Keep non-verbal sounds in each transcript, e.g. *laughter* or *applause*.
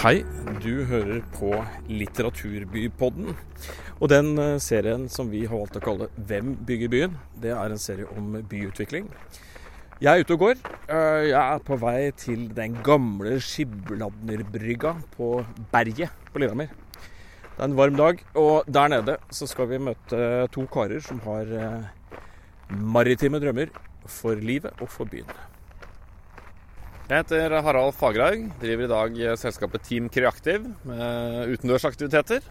Hei, du hører på Litteraturbypodden. Og den eh, serien som vi har valgt å kalle 'Hvem bygger byen?', det er en serie om byutvikling. Jeg er ute og går. Eh, Jeg er på vei til den gamle Skibladnerbrygga på Berget på Lillehammer. Det er en varm dag, og der nede så skal vi møte to karer som har eh, maritime drømmer for livet og for byen. Jeg heter Harald Fagerhaug. Driver i dag selskapet Team Kreaktiv med utendørsaktiviteter.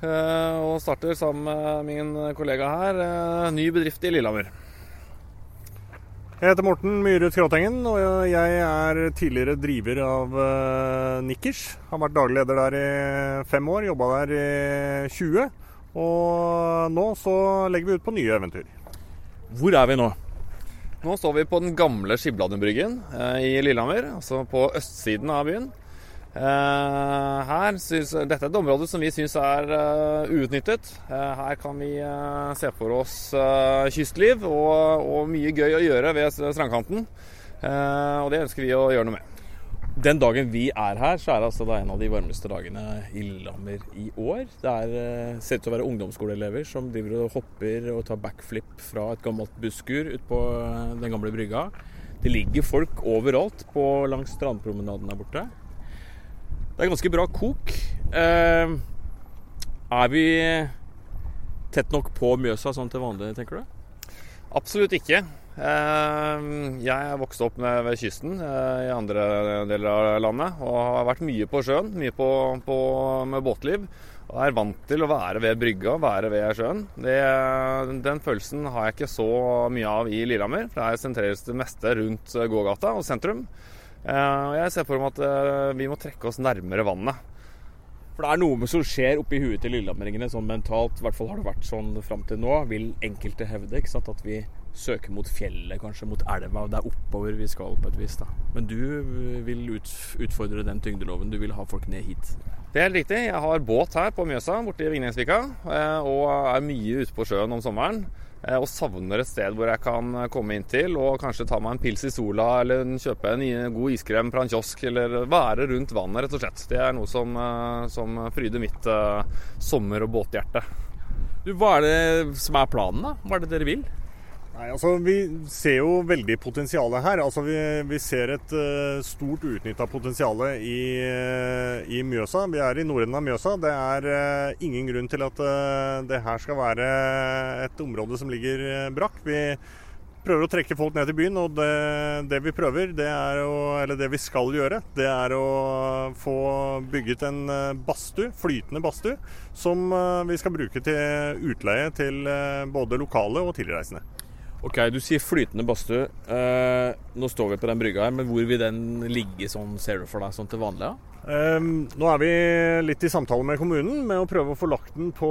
Eh, Og starter sammen med min kollega her eh, ny bedrift i Lillehammer. Jeg heter Morten Myhre Skråtengen, og jeg er tidligere driver av eh, Nikkers. Har vært daglig leder der i fem år, jobba der i 20. Og nå så legger vi ut på nye eventyr. Hvor er vi nå? Nå står vi på den gamle Skibladnerbryggen eh, i Lillehammer, altså på østsiden av byen. Eh, her synes, dette er et område som vi syns er eh, uutnyttet. Her kan vi se for oss kystliv og, og mye gøy å gjøre ved strandkanten. Og det ønsker vi å gjøre noe med. Den dagen vi er her, så er det altså en av de varmeste dagene i Lillehammer i år. Det er, eh, ser ut til å være ungdomsskoleelever som driver og hopper og tar backflip fra et gammelt busskur ut på eh, den gamle brygga. Det ligger folk overalt på, langs strandpromenaden der borte. Det er ganske bra kok. Eh, er vi tett nok på Mjøsa sånn til vanlig, tenker du? Absolutt ikke. Eh, Jeg er vokst opp ved kysten eh, i andre deler av landet og har vært mye på sjøen, mye på, på, med båtliv. Og er vant til å være ved brygga, være ved sjøen. Det, den følelsen har jeg ikke så mye av i Lillehammer. For her sentreres det meste rundt gågata og sentrum. Eh, Og jeg ser for meg at vi må trekke oss nærmere vannet. For det er noe som skjer oppi huet til lillehammeringene sånn mentalt. I hvert fall har det vært sånn fram til nå, vil enkelte hevde. ikke sant? At vi søker mot fjellet, kanskje mot elva. og Det er oppover vi skal på et vis. da. Men du eh, vil utfordre den tyngdeloven. Du vil ha folk ned hit. Det er helt riktig. Jeg har båt her på Mjøsa, borte i Vingnesvika. eh, Og er mye ute på sjøen om sommeren. Eh, Og savner et sted hvor jeg kan komme inn til og kanskje ta meg en pils i sola, eller kjøpe en god iskrem fra en kiosk, eller være rundt vannet, rett og slett. Det er noe som, eh, som fryder mitt eh, sommer- og båthjerte. Hva er det som er planen, da? Hva er det dere vil? Nei, altså Vi ser jo veldig potensialet her. Altså Vi, vi ser et uh, stort utnytta potensial i, uh, i Mjøsa. Vi er i nordenden av Mjøsa. Det er uh, ingen grunn til at det her skal være et område som ligger brakk. Vi prøver å trekke folk ned til byen, og det, det vi prøver, det å, eller det vi skal gjøre, det er å få bygget en badstue, flytende badstue, som vi skal bruke til utleie til både lokale og tilreisende. Ok, Du sier flytende badstue. Eh, nå står vi på den brygga her, men hvor vil den ligge sånn, ser du for deg, sånn til vanlig? Ehm, nå er vi litt i samtale med kommunen med å prøve å få lagt den på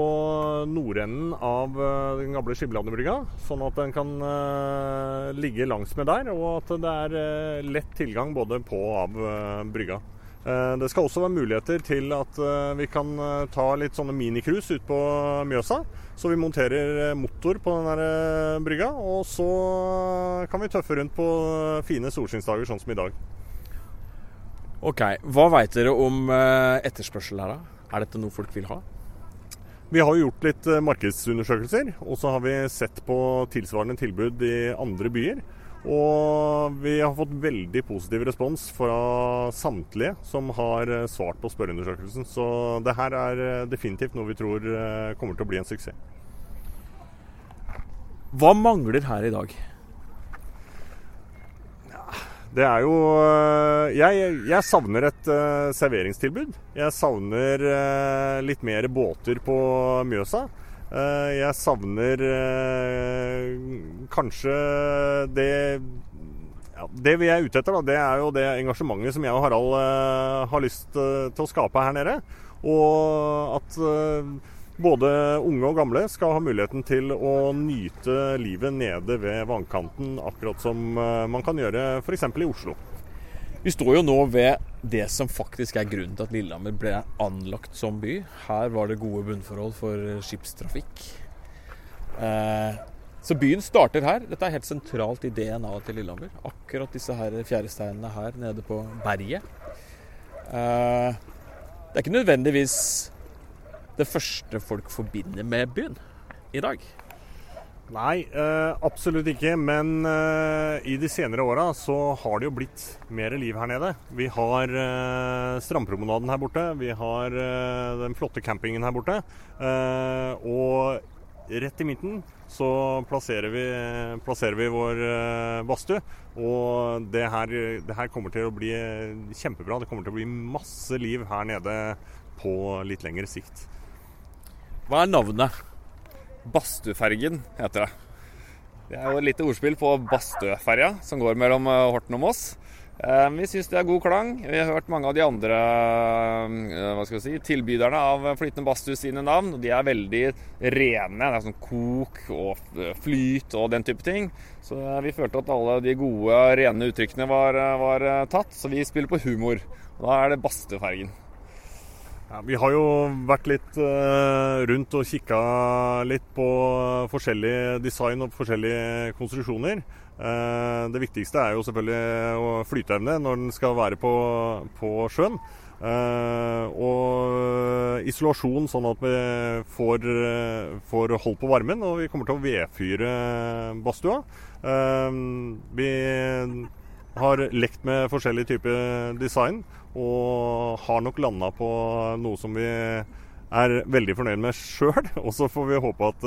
nordenden av eh, den gamle Skibladnebrygga. sånn at den kan eh, ligge langsmed der, og at det er eh, lett tilgang både på og av eh, brygga. Eh, det skal også være muligheter til at eh, vi kan eh, ta litt sånne minicruise ut på Mjøsa. Så vi monterer motor på den brygga, og så kan vi tøffe rundt på fine solskinnsdager sånn som i dag. Ok, Hva veit dere om etterspørsel her, da? Er dette noe folk vil ha? Vi har gjort litt markedsundersøkelser, og så har vi sett på tilsvarende tilbud i andre byer. Og vi har fått veldig positiv respons fra samtlige som har eh, svart på spørreundersøkelsen. Så det her er eh, definitivt noe vi tror eh, kommer til å bli en suksess. Hva mangler her i dag? Det er jo Jeg, jeg savner et serveringstilbud. Jeg savner litt mer båter på Mjøsa. Eh, jeg savner øh, kanskje det ja, Det vi er ute etter, da, det er jo det engasjementet som jeg og Harald øh, har lyst til å skape her nede. Og at både unge og gamle skal ha muligheten til å nyte livet nede ved vannkanten, akkurat som eh, man kan gjøre f.eks. i Oslo. Vi står jo nå ved det som faktisk er grunnen til at Lillehammer ble anlagt som by. Her var det gode bunnforhold for skipstrafikk. Eh, så byen starter her. Dette er helt sentralt i DNA-et til Lillehammer. Akkurat disse her fjæresteinene her nede på berget. Eh, det er ikke nødvendigvis det første folk forbinder med byen i dag. Nei, eh, absolutt ikke. Men eh, i de senere åra så har det jo blitt mer liv her nede. Vi har eh, Strandpromenaden her borte. Vi har den flotte campingen her borte. Og rett i midten så plasserer vi, plasserer vi vår badstue. Og det her, det her kommer til å bli kjempebra. Det kommer til å bli masse liv her nede på litt lengre sikt. Hva er navnet? Badstuefergen heter det. Det er jo et lite ordspill på Bastøferja, som går mellom eh, Horten og Moss. Eh, Vi syns det er god klang. Vi har hørt mange av de andre eh, si, tilbyderne av flytende badstue sine navn. De er veldig rene. Det er sånn kok og flyt og den type ting. Så vi følte at alle de gode, rene uttrykkene var, var tatt. Så vi spiller på humor. Da er det Bastøfergen. Ja, vi har jo vært litt uh, rundt og kikka litt på forskjellig design og forskjellige konstruksjoner. Uh, det viktigste er jo selvfølgelig flyteevne når den skal være på, på sjøen. Uh, og isolasjon, sånn at vi får, får hold på varmen. Og vi kommer til å vedfyre badstua. vi har lekt med forskjellige typer design og har nok landa på noe som vi er veldig fornøyd med sjøl. *laughs* Og så får vi håpe at,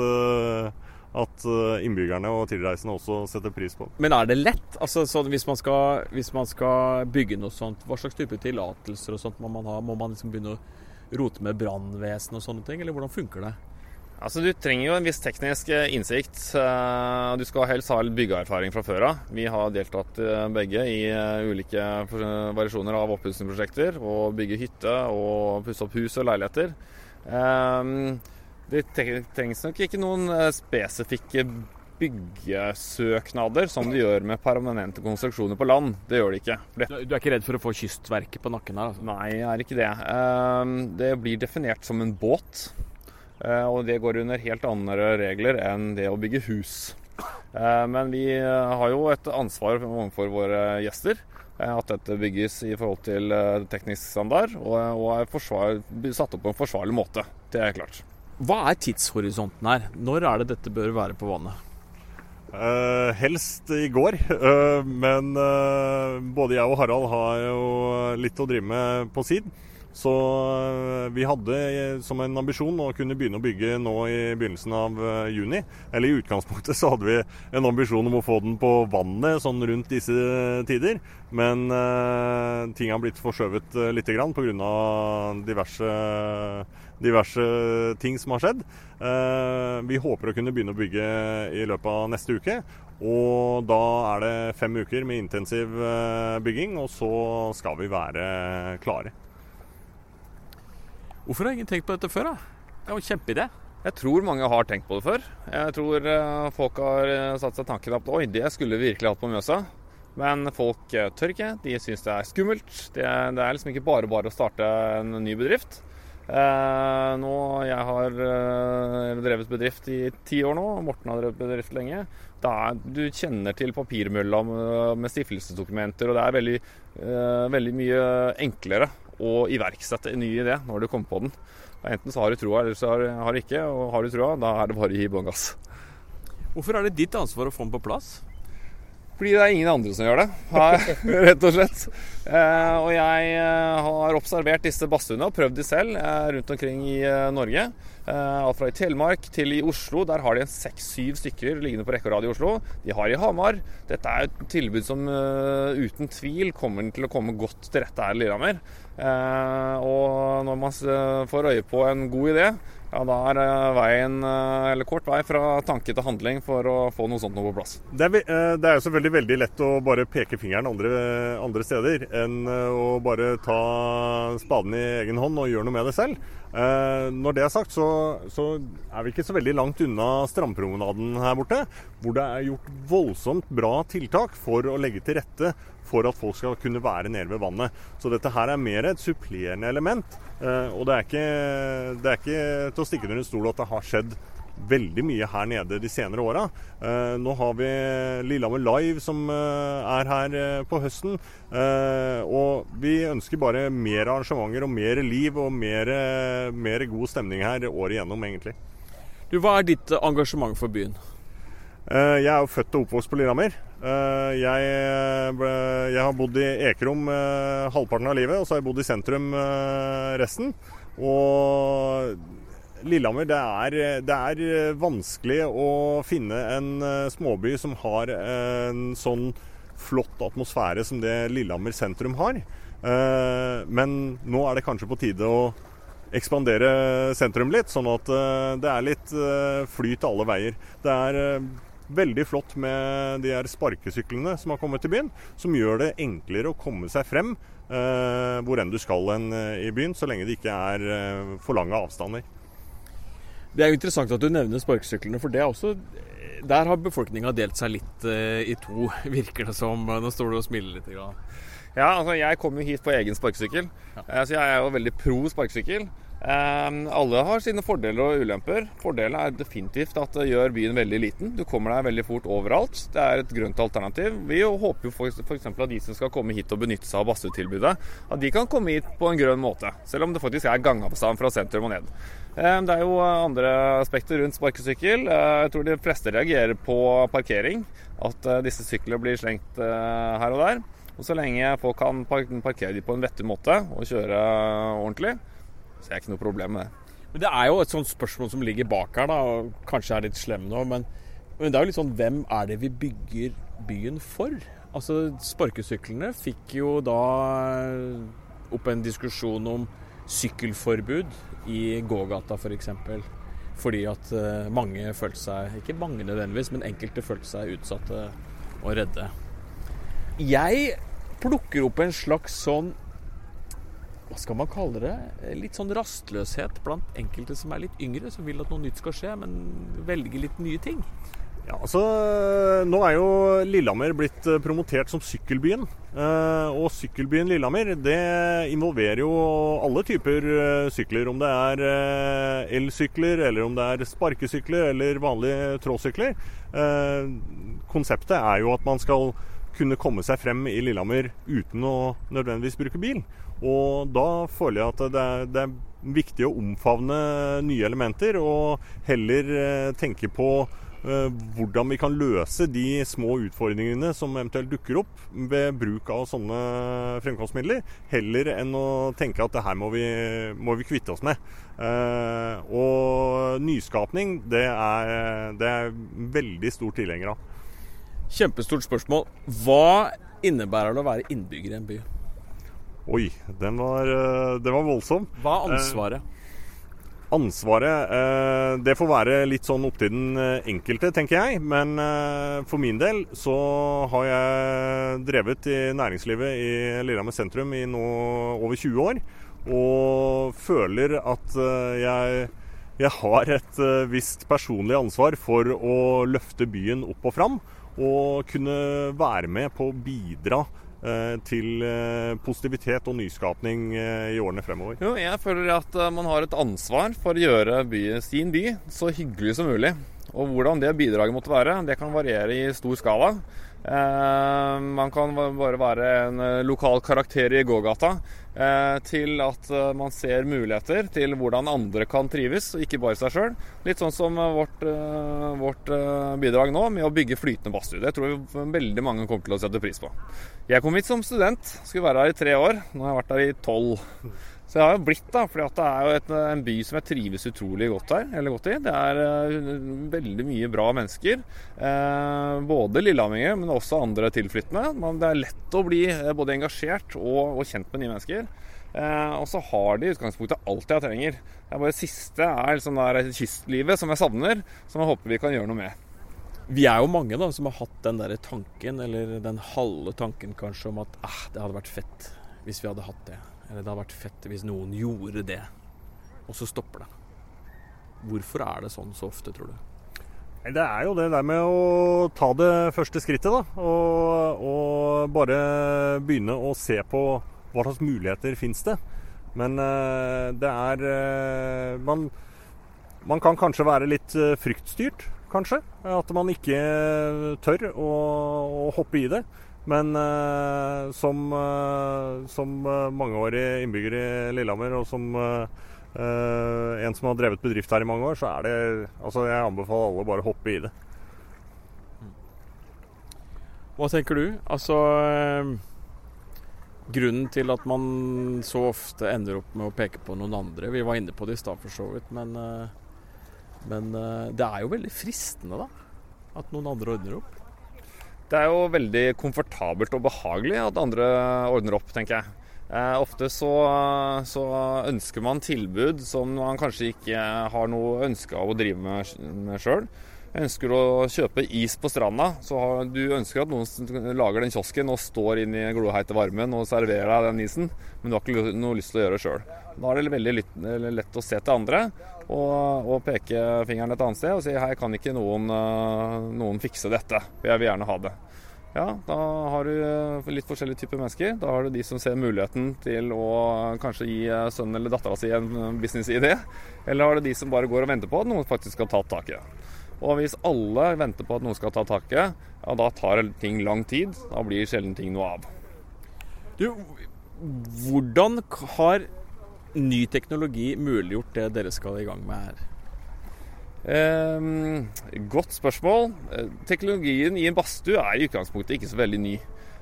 at innbyggerne og tilreisende også setter pris på det. Men er det lett? Altså, hvis, man skal, hvis, man skal, bygge noe sånt, hva slags type tillatelser og sånt må man ha? Må man liksom begynne å rote med brannvesen og sånne ting, eller hvordan funker det? Altså, Du trenger jo en viss teknisk eh, innsikt. Eh, du skal helst ha byggeerfaring fra før av. Vi har deltatt eh, begge i ulike variasjoner av oppussingsprosjekter. Og bygge hytte og pusse opp hus og leiligheter. Det trengs nok ikke noen spesifikke byggesøknader som de gjør med permanente konstruksjoner på land. Det gjør de ikke. Det. Du er ikke redd for å få Kystverket på nakken her? Altså. Nei, jeg er ikke det. Det blir definert som en båt. Eh, og det går under helt andre regler enn det å bygge hus. Eh, men vi eh, har jo et ansvar overfor våre gjester. At dette bygges i forhold til teknisk standard og er forsvar, satt opp på en forsvarlig måte. Det er klart. Hva er tidshorisonten her? Når er det dette bør være på vannet? Uh, helst i går, uh, *laughs* men uh, både jeg og Harald har jo litt å drive med på SID. Så eh, vi hadde eh, som en ambisjon å kunne begynne å bygge nå i begynnelsen av eh, juni. Eller i utgangspunktet så hadde vi en ambisjon om å få den på vannet sånn rundt disse tider. Men eh, ting har blitt forskjøvet eh, lite grann pga. diverse, diverse ting som har skjedd. Eh, vi håper å kunne begynne å bygge i løpet av neste uke. Og da er det fem uker med intensiv bygging, og så skal vi være klare. Hvorfor har ingen tenkt på dette før? da? Det var en kjempeidé. Jeg tror mange har tenkt på det før. Jeg tror eh, folk har eh, satt seg tanken at oi, det skulle vi virkelig hatt på Mjøsa. Men folk eh, tør ikke. De syns det er skummelt. Det, det, er liksom ikke bare bare å starte en ny bedrift. Eh, nå, Jeg har eh, drevet bedrift i ti år nå, Morten har drevet bedrift lenge. Da, du kjenner til papirmølla med, med stiftelsesdokumenter, og det er veldig, eh, veldig mye enklere å iverksette en ny idé når du kommer på den. Enten så har du troa, eller så har du ikke. Og har du troa, da er det bare å gi bånn gass. Hvorfor er det ditt ansvar å få den på plass? Fordi det er ingen andre som gjør det, *laughs* rett og slett. Eh, og jeg eh, har observert disse badstuene og prøvd de selv eh, rundt omkring i Norge. Alt fra i Telemark til i Oslo. Der har de seks-syv stykker liggende på rekke og rad i Oslo. De har i Hamar. Dette er et tilbud som uten tvil kommer til å komme godt til rette her i Lillehammer. og når man får øye på en god idé ja, da er eh, veien, eh, eller kort vei fra tanke til handling for å få noe sånt noe på plass. Det er, eh, det er jo selvfølgelig veldig lett å bare peke fingeren andre, andre, steder, enn å bare ta spaden i egen hånd og gjøre noe med det selv. Når det er sagt, så, så er vi ikke så veldig langt unna strandpromenaden her borte, hvor det er gjort voldsomt bra tiltak for å legge til rette for at folk skal kunne være nede ved vannet. Så dette her er mer et supplerende element. Eh, og det er, ikke, det er ikke til å stikke under en stol at det har skjedd veldig mye her nede de senere åra. Eh, nå har vi Lillehammer Live som eh, er her på høsten. Og vi ønsker bare mer arrangementer og mer liv og mer, mer god stemning her året igjennom, egentlig. Du, Hva er ditt engasjement for byen? Eh, jeg er jo født og oppvokst på Lillehammer. Eh, jeg, ble, jeg, har bodd i Ekerom halvparten av livet, og så har jeg bodd i sentrum resten. Og Lillehammer, det er, det er, eh, vanskelig å finne en eh, småby som har en sånn flott atmosfære som det Lillehammer sentrum har. Eh, men nå er det kanskje på tide å ekspandere sentrum litt, sånn at det er litt flyt alle veier. Det er veldig flott med de her sparkesyklene som har kommet til byen, som gjør det enklere å komme seg frem hvor enn du skal i byen, så lenge det ikke er for lange avstander. Det er jo interessant at du nevner sparkesyklene, for det er også Der har befolkninga delt seg litt uh, i to, *laughs* virker det som. Nå står du og smiler litt. Ja, altså jeg kom jo hit på egen sparkesykkel, ja. uh, så jeg er jo veldig pro sparkesykkel. Um, alle har sine fordeler og ulemper. Fordelen er definitivt at det gjør byen veldig liten. Du kommer deg veldig fort overalt. Det er et grønt alternativ. Vi håper jo f.eks. at de som skal komme hit og benytte seg av Bastøtilbudet, at de kan komme hit på en grønn måte. Selv om det faktisk er gangavstand fra sentrum og ned. Um, det er jo andre aspekter rundt sparkesykkel. Uh, jeg tror de fleste reagerer på parkering. At uh, disse syklene blir slengt uh, her og der. Og så lenge folk kan parkere de på en vettig måte og kjøre ordentlig, så det er ikke noe problem med det. Men Det er jo et sånt spørsmål som ligger bak her, da, og kanskje er litt slem nå. Men, men, det er jo litt sånn hvem er det vi bygger byen for? Altså Sparkesyklene fikk jo da opp en diskusjon om sykkelforbud i gågata f.eks. For eksempel. Fordi at uh, mange følte seg, ikke mange nødvendigvis, men enkelte følte seg utsatte og redde. Jeg plukker opp en slags sånn hva skal man kalle det, litt sånn rastløshet blant enkelte som er litt yngre, som vil at noe nytt skal skje, men velger litt nye ting. Ja, altså, Nå er jo Lillehammer blitt eh, promotert som sykkelbyen. Eh, og sykkelbyen Lillehammer det involverer jo alle typer eh, sykler. Om det er elsykler, eller om det er sparkesykler eller vanlige trådsykler. Konseptet er jo at man skal kunne komme seg frem i Lillehammer uten å nødvendigvis bruke bil. Og da føler jeg at det er, det er viktig å omfavne nye elementer, og heller eh, tenke på eh, hvordan vi kan løse de små utfordringene som eventuelt dukker opp ved bruk av sånne fremkomstmidler, heller enn å tenke at det her må vi, må vi kvitte oss med. Eh, og nyskapning, det er, det er veldig stor tilhenger av. Kjempestort spørsmål. Hva innebærer det å være innbygger i en by? Oi, den var, eh, den var voldsom. Hva er ansvaret? Eh, ansvaret eh, Det får være litt sånn opp til den enkelte, tenker jeg. Men for min del så har jeg drevet i næringslivet i Lillehammer sentrum i nå over 20 år. Og føler at jeg jeg har et visst personlig ansvar for å løfte byen opp og fram og kunne være med på å bidra til eh, positivitet og nyskapning eh, i årene fremover. Jo, jeg føler at man har et ansvar for å gjøre byen, sin by så hyggelig som mulig. Og hvordan det bidraget måtte være, det kan variere i stor skala. Eh, man kan bare være en lokal karakter i gågata eh, til at man ser muligheter til hvordan andre kan trives, og ikke bare seg sjøl. Litt sånn som vårt, vårt, bidrag nå med å bygge flytende badstue. Det tror jeg veldig mange kommer til å sette pris på. Jeg kom hit som student, skulle være her i tre år. Nå har jeg vært her i tolv. Så jeg har jo blitt, da, for det er jo et, en by som jeg trives utrolig godt her. Eller godt i. Det er uh, veldig mye bra mennesker. Uh, både lillehamminger, men også andre tilflyttende. Man, det er lett å bli uh, både engasjert og, og, kjent med nye mennesker. og så har de i utgangspunktet alt jeg trenger. Det er bare det siste er liksom der kystlivet som jeg savner, som jeg håper vi kan gjøre noe med. Vi er jo mange da som har hatt den der tanken, eller den halve tanken kanskje, om at ah, det hadde vært fett hvis vi hadde hatt det. Eller det hadde vært fett hvis noen gjorde det. Og så stopper det. Hvorfor er det sånn så ofte, tror du? Det er jo det der med å ta det første skrittet, da. Og, og bare begynne å se på hva slags muligheter fins det. Men uh, det er uh, Man man kan kanskje være litt fryktstyrt, kanskje. At man ikke tør å, å hoppe i det. Men uh, som, uh, som mangeårig innbygger i Lillehammer og som uh, en som har drevet bedrift her i mange år, så er det Altså, jeg anbefaler alle bare å hoppe i det. Hva tenker du? Altså Grunnen til at man så ofte ender opp med å peke på noen andre Vi var inne på det i stad for så vidt, men, men det er jo veldig fristende, da. At noen andre ordner opp. Det er jo veldig komfortabelt og behagelig at andre ordner opp, tenker jeg. Eh, ofte så, så, ønsker man tilbud som man kanskje ikke har noe ønske av å drive med, sjøl. Ønsker å kjøpe is på stranda, så har, du ønsker at noen lager den kiosken og står inn i gloheite varmen og serverer deg den isen, men du har ikke noe lyst til å gjøre det sjøl. Da er det veldig lett å se til andre og, og, peke fingeren et annet sted og si hei, kan ikke noen, eh, noen fikse dette? Jeg vil gjerne ha det. Ja, da har du eh, litt forskjellige typer mennesker. Da har du de som ser muligheten til å kanskje gi eh, sønnen eller dattera si en businessidé. Eller har du de som bare går og venter på at noen faktisk skal ta tak i det. Og hvis alle venter på at noen skal ta tak i det, ja, da tar ting lang tid. Da blir sjelden ting noe av. Du, hvordan har ny teknologi muliggjort det dere skal i gang med her? Eh, godt spørsmål. Eh, teknologien i en badstue er i utgangspunktet ikke så veldig ny.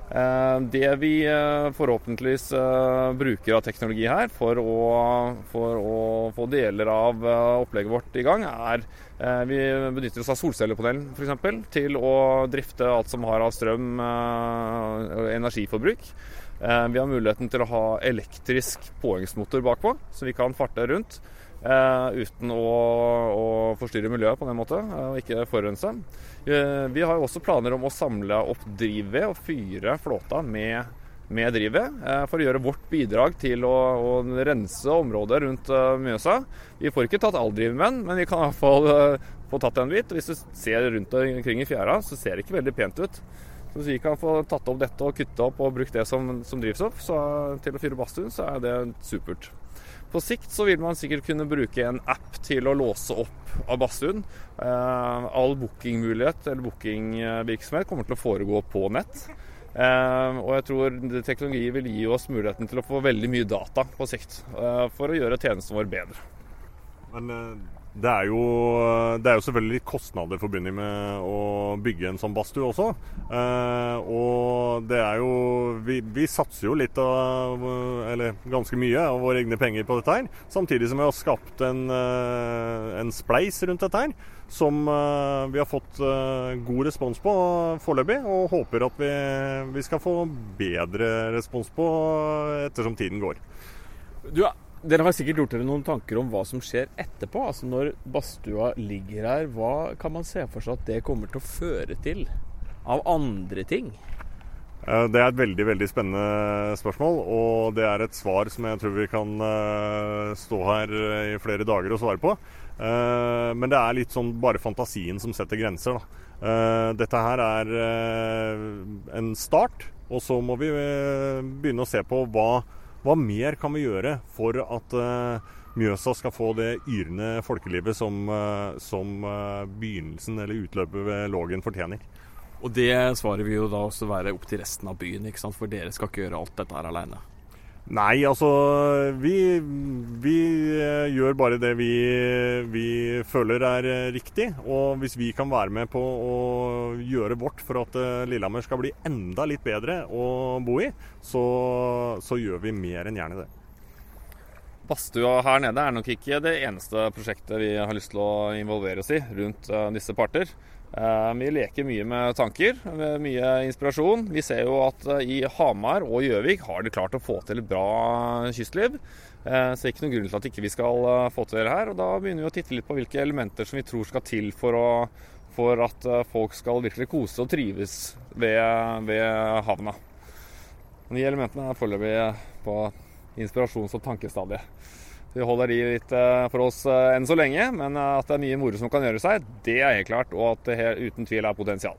Eh, det vi eh, forhåpentligvis eh, bruker av teknologi her for å, for å få deler av eh, opplegget vårt i gang, er vi benytter oss av solcellepanelen f.eks. til å drifte alt som har av strøm og energiforbruk. Eh, vi har muligheten til å ha elektrisk påhengsmotor bakpå, så vi kan farte rundt uh, uten å, å, forstyrre miljøet på den måten, uh, og ikke forurense. Vi har også planer om å samle opp drivved og fyre flåta med, med drivved, for å gjøre vårt bidrag til å, å rense området rundt Mjøsa. Vi får ikke tatt all drivmenn, men vi kan i hvert fall få tatt en bit. Hvis du ser rundt omkring i fjæra, så ser det ikke veldig pent ut. Så hvis vi kan få tatt opp dette og kutte opp og brukt det som, som drivstoff så, til å fyre badstuen, så er det supert. På sikt så vil man sikkert kunne bruke en app til å låse opp av badstuen. Eh, all bookingmulighet eller bookingvirksomhet kommer til å foregå på nett. Eh, og jeg tror teknologi vil gi oss muligheten til å få veldig mye data på sikt eh, for å gjøre tjenesten vår bedre. Men eh, det er, jo, det er jo selvfølgelig litt kostnader forbundet med å bygge en sånn badstue også. Eh, og det er jo vi, vi, satser jo litt av Eller ganske mye av våre egne penger på dette her. Samtidig som vi har skapt en, eh, en spleis rundt dette her. Som eh, vi har fått eh, god respons på foreløpig. Og håper at vi, vi skal få bedre respons på ettersom tiden går. Du, dere har sikkert gjort dere noen tanker om hva som skjer etterpå. Altså Når badstua ligger her, hva kan man se for seg at det kommer til å føre til av andre ting? Det er et veldig veldig spennende spørsmål, og det er et svar som jeg tror vi kan eh, stå her i flere dager og svare på. Eh, men det er litt sånn bare fantasien som setter grenser. Da. Eh, dette her er en start, og så må vi begynne å se på hva hva mer kan vi gjøre for at uh, Mjøsa skal få det yrende folkelivet som, uh, som uh, begynnelsen eller utløpet ved Lågen fortjener? Og det svaret vil jo da også være opp til resten av byen, for dere skal ikke gjøre alt dette her aleine? Nei, altså vi, vi, eh, gjør bare det vi, vi, føler er eh, riktig. Og hvis vi kan være med på å gjøre vårt for at eh, Lillehammer skal bli enda litt bedre å bo i, så, så gjør vi mer enn gjerne det. Badstua her nede er nok ikke det eneste prosjektet vi har lyst til å involvere oss i rundt disse parter. Eh, vi leker mye med tanker, med mye inspirasjon. Vi ser jo at eh, i Hamar og Gjøvik har de klart å få til et bra kystliv. Eh, så det er ikke noen grunn til at ikke vi skal få til det her. Og da begynner vi å titte litt på hvilke elementer som vi tror skal til for, å, for at folk skal virkelig kose og trives ved, ved havna. De elementene er foreløpig på inspirasjons- og tankestadiet. Vi holder de litt eh, for oss eh, enn så lenge, men eh, at det er mye moro som kan gjøre seg, det er helt klart. Og at det uten tvil er potensial.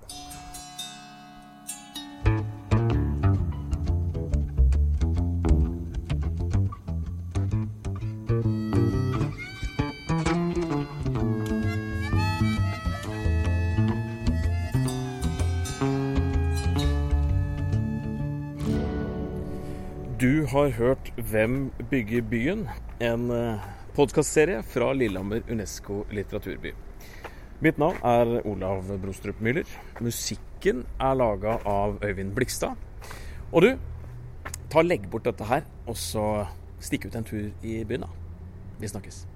Har hørt 'Hvem bygger byen?', en eh, podkastserie fra Lillehammer Unesco litteraturby. Mitt navn er Olav Brostrup Müller. Musikken er laga av Øyvind Blikstad. Og du, ta legg bort dette her, og så stikk ut en tur i byen, da. Vi snakkes.